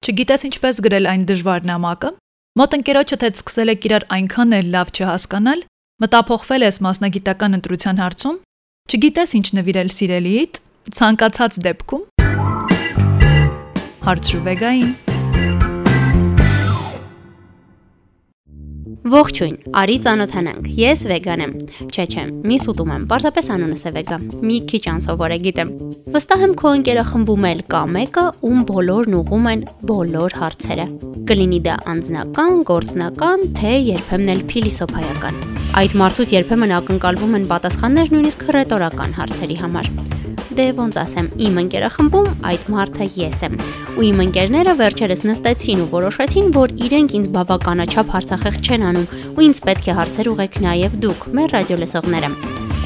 Չգիտես ինչպես գրել այն դժվար նամակը։ Մոտ ընկերոջը թե սկսել եք իրար այնքան էլ լավ չհասկանալ, մտափոխվել ես մասնագիտական ընտրության հարցում, չգիտես ինչ նվիրել սիրելիիդ, ցանկացած դեպքում հարցրու վեգային Ողջույն, արի ծանոթանանք։ Ես վեգան եմ։ Չէ, չէ, միս ուտում եմ, պարզապես անունս է վեգա։ Մի քիչ անսովոր է գիտեմ։ Վստահ եմ քո ընկերախմբում էլ կա մեկը, ում բոլորն ուղում են բոլոր հարցերը։ Կլինի դա անձնական, գործնական, թե երբեմն էլ փիլիսոփայական։ Այդ մարդուց երբեմն ակնկալվում են պատասխաններ նույնիսկ ռետորական հարցերի համար դե ոնց ասեմ, իմ ընկերախմբում այդ մարդը ես եմ։ Ու իմ ընկերները վերջերս նստեցին ու որոշեցին, որ իրենք ինձ բավականաչափ հարցախեղ չեն անում, ու ինձ պետք է հարցեր ուղեք նաև դուք, մեր ռադիոլեսողները։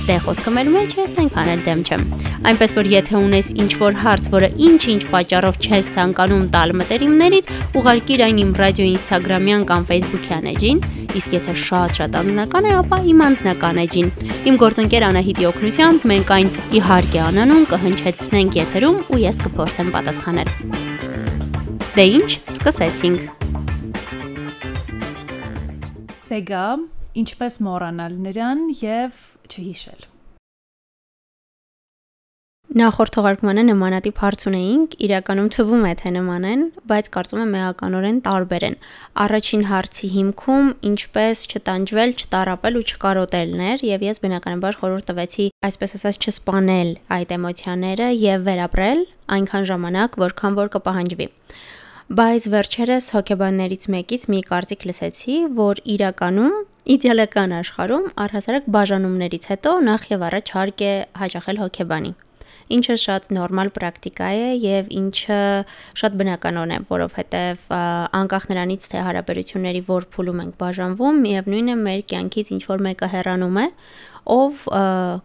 Դե խոսքը մեր մեջ ես այնքան էլ դեմ չեմ։ Այնպես որ եթե ունես ինչ որ հարց, որը ինչ-ինչ պատճառով չես ցանկանում տալ մտերիմներիդ, ուղարկիր այն իմ ռադիո Instagram-յան կամ Facebook-յան էջին, իսկ եթե շատ-շատ անձնական է, ապա իմ անձնական էջին։ Իմ գործընկեր Անահիտի օգնությամբ մենք այն իհարկե անանուն կհնչեցնենք եթերում ու ես կփորձեմ պատասխանել։ Դե ինչ, սկսեցինք։ Վեգա ինչպես մոռանալ նրան եւ չհիշել։ Նախորդ թողարկմանը նմանատիպ հարց ունեինք, իրականում թվում է թե նման են, բայց կարծում եմ էականորեն տարբեր են։ Առաջին հարցի հիմքում ինչպես չտանջվել, չտարապել ու չկարոտելն էր, եւ ես բնականաբար խորհուրդ տվեցի, այսպես ասած, չսպանել այդ էմոցիաները եւ վերապրել այնքան ժամանակ, որքան որ կպահանջվի բայց վերջերս հոկեբաններից մեկից մի կարծիք լսեցի, որ իրականում Իդեալական աշխարհում առհասարակ բաժանումներից հետո նախ եւ առաջ հարկ է հաճախել հոգեբանի ինչը շատ նորմալ պրակտիկա է եւ ինչը շատ բնականon է, որովհետեւ անկախ նրանից թե հարաբերությունների որ փուլում ենք բաժանվում, միևնույն է մեր կյանքից ինչ որ մեկը հեռանում է, ով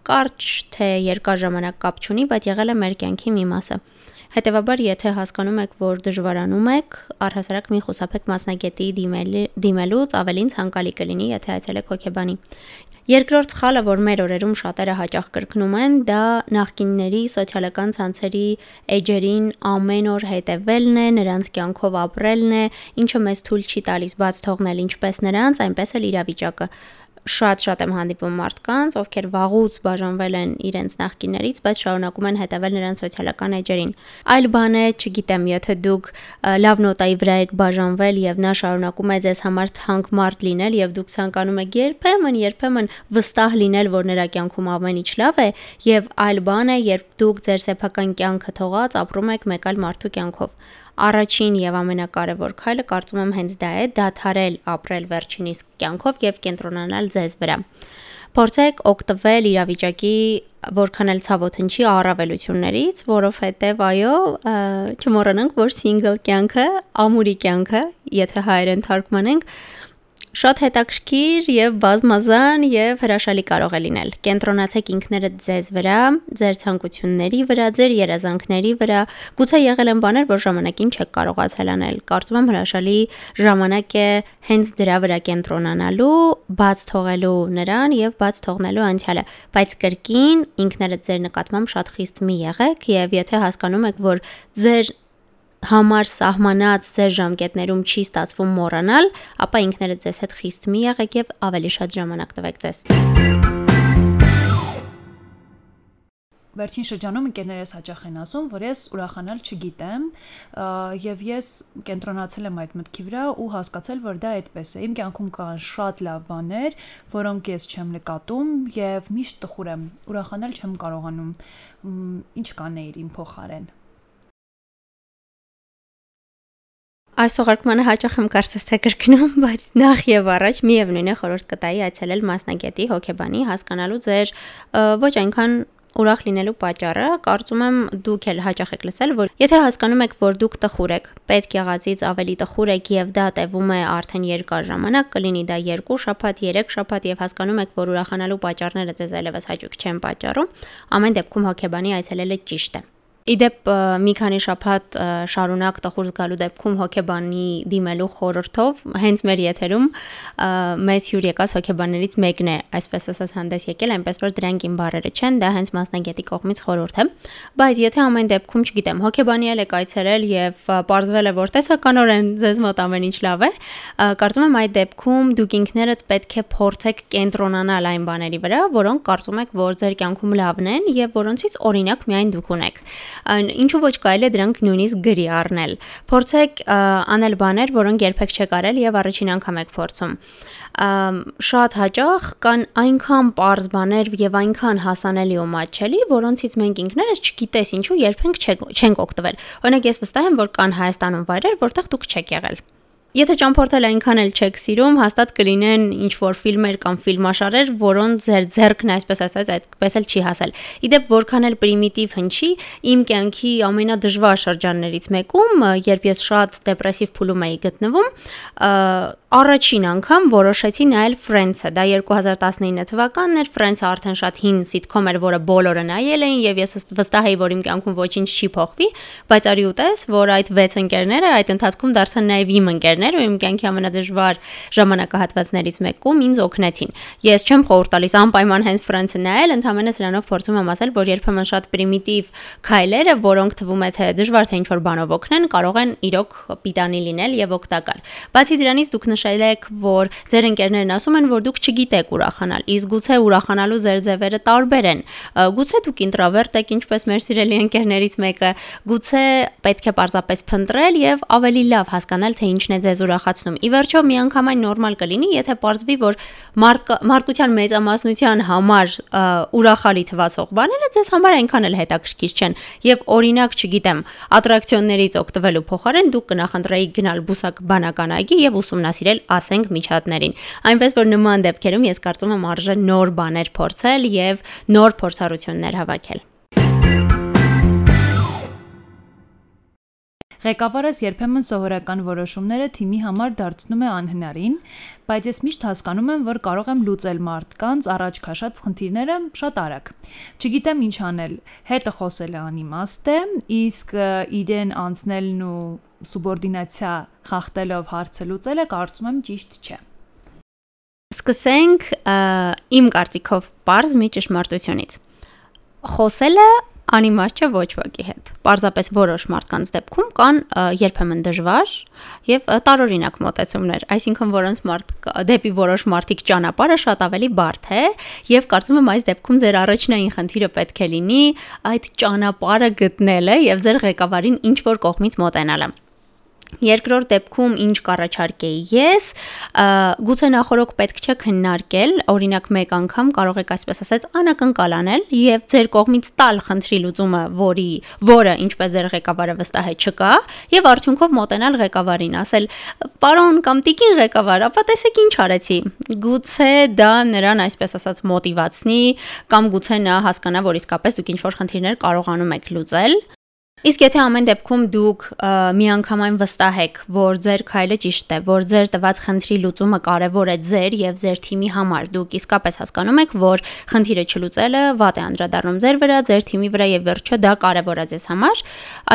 կարճ թե երկար ժամանակ կապ չունի, բայց եղել է մեր կյանքի մի մասը։ Հետևաբար, եթե հասկանում եք, որ դժվարանում եք, առհասարակ մի խուսափեք մասնագետի դիմելուց, ավելին ցանկալի կլինի, եթե այցելեք հոգեբանի։ Երկրորդ սխալը, որ մեր օրերում շատերը հաճախ կրկնում են, դա նախկինների սոցիալական ցանցերի էջերին ամեն օր հետևելն է, նրանց կյանքով ապրելն է, ինչը մեզ թույլ չի տալիս բաց թողնել ինչպես նրանց, այնպես էլ իրավիճակը շատ-շատ եմ հանդիպում մարդկանց, ովքեր վաղուց բաժանվել են իրենց նախկիներից, բայց շարունակում են հետևել նրանց սոցիալական էջերին։ Այլ բան է, չգիտեմ, եթե դուք լավ նոտայի վրա եք բաժանվել եւ նա շարունակում է ձեզ համար թանկ մարդ լինել եւ դուք ցանկանում եք երբեմն, երբեմն վստահ լինել, որ նրա կյանքում ամեն ինչ լավ է, եւ այլ բան է, երբ դուք ձեր սեփական կյանքը թողած ապրում եք մեկ այլ մարդու կյանքով առաջին եւ ամենակարևոր քայլը կարծում եմ հենց դա է՝ դադարել ապրել վերջինիս կյանքով եւ կենտրոնանալ ձեզ վրա։ Փորձեք օգտվել իրավիճակի որքան էլ ցավոտ հնչի առավելություններից, որովհետև այո, չմոռանանք, որ single կյանքը, ամուրի կյանքը, եթե հայերեն թարգմանենք, Շատ հետաքրքիր եւ բազմազան եւ հրաշալի կարող է լինել։ Կենտրոնացեք ինքներդ ձեզ վրա, ձեր ցանկությունների վրա, ձեր երազանքների վրա։ Գուցե եղել են բաներ, որ ժամանակին չեք կարողացել անել։ Կարծում եմ հրաշալի ժամանակ է հենց դրա վրա կենտրոնանալու, բաց թողելու նրան եւ բաց թողնելու անցյալը, բայց կրկին ինքներդ ձեր նկատմամբ շատ խիստ մի եղեք եւ եթե հասկանում եք, որ ձեր համար սահմանած ձեր ժամկետներում չի ստացվում մոռանալ, ապա ինքներդ ձեզ հետ խիստ մի եղեք եւ ավելի շատ ժամանակ տվեք ձեզ։ Վերջին շրջանում ընկերներս հաճախ են ասում, որ ես ուրախանալ չգիտեմ, եւ ես կենտրոնացել եմ այդ մտքի վրա ու հասկացել, որ դա այդպես է։ Իմ կյանքում կան շատ լավ բաներ, որոնք ես չեմ նկատում եւ միշտ տխուր եմ։ Ուրախանալ չեմ կարողանում։ Ինչ կանեիր իմ փոխարեն։ Այս ուղարկմանը հաճախ եմ կարծես թե կրկնում, բայց նախ եւ առաջ միևնույն է խորհուրդ կտայի այցելել մասնագետի հոկեբանի հասկանալու ձեր ոչ այնքան ուրախ լինելու պատճառը, կարծում եմ դուք էլ հաճախ եք լսել, որ եթե հասկանում եք, որ դուք տխուր եք, պետք եղածից ավելի տխուր եք եւ դա տևում է արդեն երկար ժամանակ, կլինի դա 2 շաբաթ, 3 շաբաթ եւ հասկանում եք, որ ուրախանալու պատճառները ձեզ այլևս հաճույք չեն պատճառում, ամեն դեպքում հոգեբանի այցելելը ճիշտ է Իդեպ մի քանի շաբաթ շարունակ տխուր զգալու դեպքում հոկեբանի դիմելու խորհրդով հենց մեր եթերում մեզ հյուր եկած հոկեբաններից մեկն է, այսպես ասած հանդես եկել, այնպես որ դրանք իմ բառերը չեն, դա հենց մասնագետի կողմից խորհուրդ է։ Բայց եթե ամեն դեպքում, չգիտեմ, հոկեբանի ել եք այցելել եւ ողջվել է որ տեսականորեն ձեզ մոտ ամեն ինչ լավ է, կարծում եմ այդ դեպքում դուք ինքներդ պետք է փորձեք կենտրոնանալ այն բաների վրա, որոնք կարծում եք, որ ձեր կյանքում լավն են եւ որոնցից օրինակ միայն դուք ունեք ինչու ոչ կարելի է դրանք նույնիսկ գրի առնել։ Փորձեք անել բաներ, որոնք երբեք չեք արել եւ առաջին անգամ եք փորձում շատ հաճախ կան այնքան པարզ բաներ եւ այնքան հասանելի ու մատչելի, որոնցից մենք ինքներս չգիտես ինչու երբեք չենք օգտվել։ Օրինակ ես վստահ եմ, որ կան Հայաստանում վայրեր, որտեղ դուք չեք եղել Եթե ճամփորդել այնքան էլ չեք սիրում, հաստատ կլինեն ինչ որ ֆիլմեր կամ ֆիլմաշարեր, որոնց ձեր ձեռքն այսպես ասած այդպես էլ չի հասել։ Իդեպ որքան էլ պրիմիտիվ հնչի, իմ կյանքի ամենադժվար շրջաններից մեկում, երբ ես շատ դեպրեսիվ փուլում էի գտնվում, առաջին անգամ որոշեցի նայել Friends-ը։ Դա 2019 թվականն էր։ Friends-ը արդեն շատ հին սիթքոմ էր, որը բոլորը նայել էին եւ ես վստահ էի, որ իմ կյանքում ոչինչ չի փոխվի, բայց արի ուտես, որ այդ 6 ընկերները այդ ընթացքում դարձան նաեւ իմ ընկերներ ու իմ կյանքի ամենադժվար ժամանակահատվածներից մեկում ինձ օգնեցին։ Ես չեմ խորհուրդ տալիս անպայման հենց Friends-ը նայել, ընդհանրապես սրանով փորձում եմ ասել, որ երբեմն շատ պրիմիտիվ քայլերը, որոնք թվում է թե դժվար թե ինչ որ բանով օգնեն, կարող են իրոք պիտանի լինել եւ օգտակար։ Բացի դրանից դուք նշել եք, որ ձեր ընկերներն ասում են, որ դուք չգիտեք ուրախանալ, իսկ գուցե ուրախանալու ձեր ձևերը տարբեր են։ Գուցե դուք ինտրովերտ եք, ինչպես մեր սիրելի ընկերներից մեկը, գուցե պետք է պարզապես փնտրել եւ ավելի լավ հասկանալ, թե ինչն է ձեզ ուրախացնում։ Ի վերջո, միանգամայն նորմալ կլինի, եթե պարզվի, որ մարդ մարդկության մեծամասնության համար ուրախալի թվացող բաները ձեզ համար այնքան էլ հետաքրքիր չեն եւ օրինակ, չգիտեմ, ատրակցիոններից օգտվելու փոխարեն դուք կնախընտրեիք գնալ բուսակ բանական այգի եւ ուսումնասիրել սիրել, ասենք միջատներին։ Այնպես որ նման դեպքերում ես կարծում եմ արժե նոր բաներ փորձել եւ նոր փորձառություններ հավաքել։ Ղեկավարս երբեմն սովորական որոշումները թիմի համար դարձնում է անհնարին, բայց ես միշտ հասկանում եմ, որ կարող եմ լուծել մարդկանց առաջ քաշած խնդիրները շատ արագ։ Չգիտեմ ինչ անել։ Հետը խոսելը անիմաստ է, իսկ իրեն անցնելն ու սուբորդինացիա խախտելով հարցը լուծելը կարծում եմ ճիշտ չէ։ Սկսենք իմ կարծիքով པարզ մի ճշմարտությունից։ Խոսելը անիմաստ չէ ոչ ոքի հետ։ Պարզապես որոշ մարդկանց դեպքում կան երբեմն դժվար եւ տարօրինակ մոտեցումներ, այսինքն որոնց մարդ դեպի որոշ մարդիկ ճանապարհը շատ ավելի բարդ է եւ կարծում եմ այս դեպքում ձեր առաջնային խնդիրը պետք է լինի այդ ճանապարհը գտնելը եւ ձեր ղեկավարին ինչ որ կողմից մոտենալը։ Երկրորդ դեպքում ինչ կառաջարկեի ես, գուցե նախորոք պետք չէ քննարկել, օրինակ մեկ անգամ կարող եք այսպես ասած անակնկալ անել եւ ձեր կողմից տալ խնդրի լուծումը, որի որը ինչպես ձեր ղեկավարը վստահ է չկա, եւ արդյունքով մոտենալ ղեկավարին, ասել. «Պարոն կամ տիկին ղեկավար, ապա տեսեք ինչ արեցի»։ Գուցե դա նրան այսպես ասած մոտիվացնի կամ գուցե նա հասկանա, որ իսկապես դուք ինչ որ խնդիրներ կարողանում եք լուծել Իսկ եթե ամեն դեպքում դուք միանգամայն վստահ եք, որ ձեր քայլը ճիշտ է, որ ձեր տված խնդրի լուծումը կարևոր է ձեր եւ ձեր թիմի համար, դուք իսկապես հասկանում եք, որ խնդիրը չլուծելը վատ է անդրադառնում ձեր վրա, ձեր թիմի վրա եւ վերջը դա կարևոր է ձեզ համար,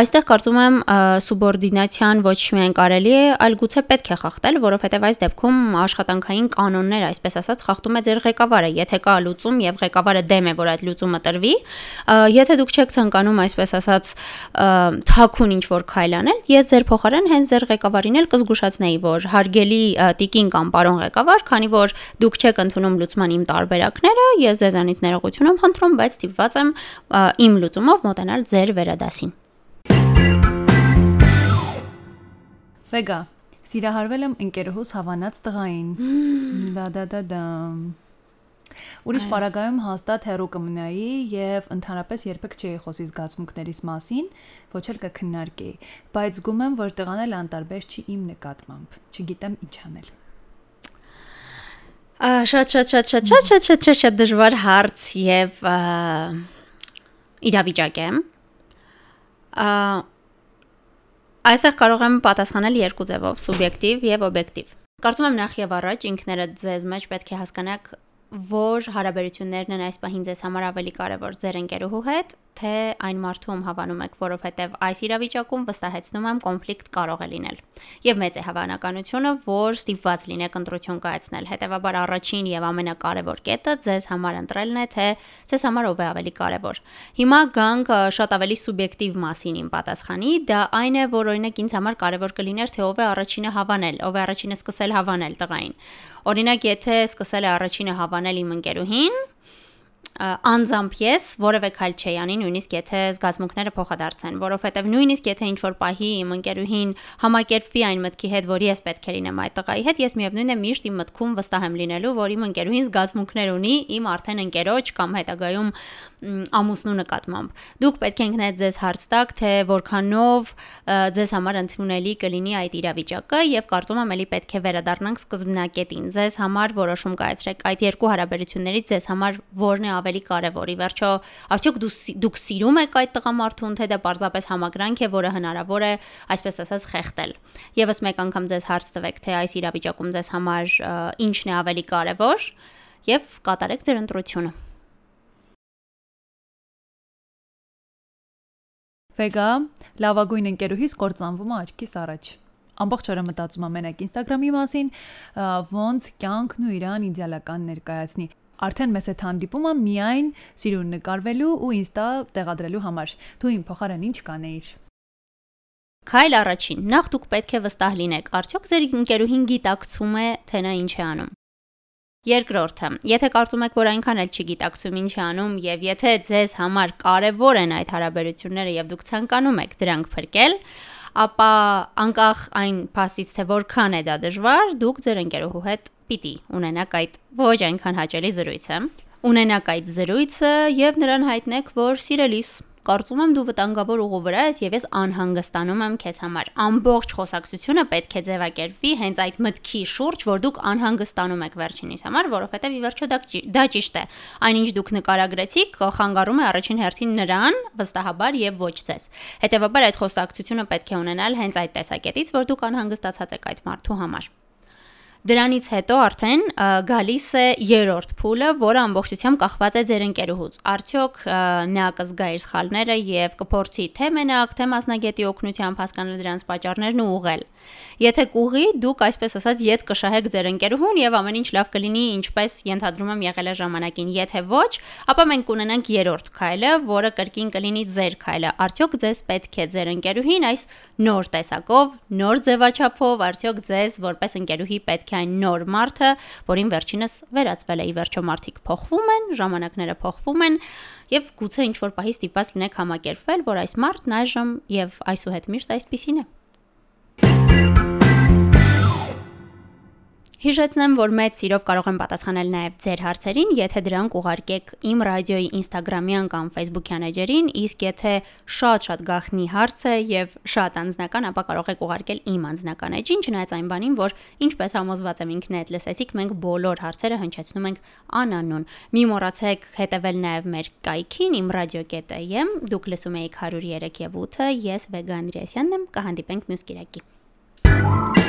այստեղ կարծում եմ սուբորդինացիան ոչ միայն կարելի է, այլ գուցե պետք է խախտել, որովհետեւ այս դեպքում աշխատանքային կանոններ, այսպես ասած, խախտում է ձեր ղեկավարը, եթե կա լուծում եւ ղեկավարը դեմ է, որ այդ լուծումը տրվի, եթե դուք չեք ցանկանում, այսպես ասած, թաքուն ինչ որ քայլ անել, ես ձեր փոխարեն հենց ձեր ղեկավարին էլ կզգուշացնեի, որ հարգելի տիկին կամ պարոն ղեկավար, քանի որ դուք չեք ընդունում լուծման իմ տարբերակները, ես ձեզանից ներողություն եմ խնդրում, բայց ստիպված եմ իմ լուծումով մոտենալ ձեր վերադասին։ Վեգա, սիրահարվել եմ ընկերուհուս հավանած տղային։ Դա դա դա դա Ուրիշ պարագայում հաստատ հերո կմնայի եւ ընդհանրապես երբեք չի խոսի զգացմունքներիս մասին, ոչ էլ կքննարկեի, բայց զգում եմ, որ տղան էլ անտարբեր չի իմ նկատմամբ։ Չգիտեմ ինչ անել։ Շատ շատ շատ շատ շատ շատ շատ շատ դժվար հարց եւ իրավիճակ է։ Այստեղ կարող եմ պատասխանել երկու ձևով՝ սուբյեկտիվ եւ օբյեկտիվ։ Կարծում եմ նախ եւ առաջ ինքներդ ձեզ մեջ պետք է հասկանաք որ հարաբերություններն են այս պահին ձեզ համար ավելի կարևոր ձեր ընկերուհու հետ թե այն մարդու ում հավանում եք, որովհետև այս իրավիճակում վստահեցնում եմ կոնֆլիկտ կարող է լինել։ Եվ մեծ է հավանականությունը, որ ստիպված լինեք ընտրություն կայացնել։ Հետևաբար առաջին եւ ամենակարևոր կետը ձեզ համար ընտրելն է, թե ձեզ համար ով է ավելի կարևոր։ Հիմա գանք շատ ավելի սուբյեկտիվ մասին իմ պատասխանի, դա այն է, որ օրինակ ինձ համար կարևոր կլիներ, թե ով է առաջինը հավանել, ով է առաջինը սկսել հավանել տղային։ Օրինակ, եթե սկսել է առաջինը հավանել իմ ընկերուհին, անձամբ ես որևէ քայլ չի անի, նույնիսկ եթե զգացմունքները փոխադարձեն, որովհետև նույնիսկ եթե ինչ որ պահի իմ ընկերուհին համակերպվի այն մտքի հետ, որ ես պետք է լինեմ այդ տղայի հետ, ես միևնույն է միշտ իմ մտքում վստահ եմ լինելու, որ իմ ընկերուհին զգացմունքներ ունի իմ արդեն ընկերոջ կամ հետագայում ամուսնու նկատմամբ։ Դուք պետք է ինքնդ ձեզ հարց տաք, թե որքանով ձեզ համար ընդունելի կլինի այդ իրավիճակը եւ կարծում եմ ելի պետք է վերադառնանք սկզբնակետին։ Ձեզ համար որոշում կայացրեք այդ երկու հարաբերություններից ձեզ համար որն է ավելի կարևոր։ Ի վերջո, արդյոք դու դուք սիրում եք այդ տղամարդուն, թե դա պարզապես համակրանք է, որը հնարավոր է, այսպես ասած, խեղտել։ Եվս մեկ անգամ ձեզ հարց տվեք, թե այս իրավիճակում ձեզ համար ինչն է ավելի կարևոր եւ կատարեք ձեր ընտրությունը։ Վեգա լավագույն ընկերուհիս կործանվում է աչքիս առաջ ամբողջ օրը մտածում եմ մենակ Instagram-ի մասին, ոնց կյանքն ու իրան իդեալական ներկայացնի արդեն մեզ հետ հանդիպում եմ միայն սիրուն նկարվելու ու ինստա տեղադրելու համար։ Դու իմ փոխարեն ինչ կանեիր։ Քայլ առաջին։ Նախ դուք պետք է վստահ լինեք, արդյոք ձեր ընկերուհին գիտակցում է, թե նա ինչ է անում։ Երկրորդը, եթե կարծում եք, որ այնքան էլ չգիտակցում ինչ է անում եւ եթե ձեզ համար կարեւոր են այդ հարաբերությունները եւ դուք ցանկանում եք դրանք փրկել, ապա անկախ այն փաստից թե որքան է դա դժվար, դուք ձեր ընկերուհու հետ պիտի ունենաք այդ ոչ այնքան հաճելի զրույցը։ Ունենաք այդ զրույցը եւ նրան հայտնեք, որ սիրելիս Կարծում եմ դու վտանգավոր ուղու վրա ես եւ ես անհանգստանում եմ քեզ համար։ Ամբողջ խոսակցությունը պետք է ձևակերպվի հենց այդ մտքի շուրջ, որ դուք անհանգստանում եք վերջինիս համար, որովհետեւ ի վերջո դա ճիշտ է։ Այնինչ դուք նկարագրեցիք, խանգարում է առաջին հերթին նրան, վստահաբար եւ ոչ ձեզ։ Հետևաբար այդ խոսակցությունը պետք է ունենալ հենց այդ տեսակետից, որ դուք անհանգստացած եք այդ մարդու համար։ Դրանից հետո արդեն գալիս է երրորդ փուլը, որը ամբողջությամբ կախված է ձեր ընկերուհուց։ Արդյոք նա կզգա իր սխալները եւ կփորձի թե մենակ, թե մասնագետի օգնությամբ հասկանալ դրանց պատճառներն ու ուղղել։ Եթե կուղի, դուք այսպես ասած յետ կշահեք ձեր ընկերուհուն եւ ամեն ինչ լավ կլինի, ինչպես ենթադրում եմ եղել է ժամանակին։ Եթե ոչ, ապա մենք կունենանք երրորդ քայլը, որը կրկին կլինի ձեր քայլը։ Արդյոք ձեզ պետք է ձեր ընկերուհին այս նոր տեսակով, նոր ձևաչափով, արդյոք ձեզ որպես ընկերուհի պետք է այն նոր մարդը, որին վերջինս վերածվել է։ Ի վերջո մարդիկ փոխվում են, ժամանակները փոխվում են եւ գուցե ինչ որ պահի ստիպված լինեք համակերպվել, որ այս մարդն այժմ եւ այսուհետ միշտ այսպեսին է։ Հիշեցնեմ, որ մեծ սիրով կարող եմ պատասխանել նաև ձեր հարցերին, եթե դրանք ուղարկեք իմ ռադիոյի Instagram-յան կամ Facebook-յան էջերին, իսկ եթե շատ-շատ գախնի հարց է եւ շատ անձնական, ապա կարող եք ուղարկել իմ անձնական էջին, չնայած այն բանին, որ ինչպես համոզված եմ ինքներդ լսեցիք, մենք բոլոր հարցերը հնչեցնում ենք անանուն։ Մի մոռացեք հետևել նաև մեր կայքին իմ ռադիո.am, դուք լսում եք 103 եւ 8-ը, ես Վեգա Անդրեասյանն եմ, կհանդիպենք մյուս Կիրակի։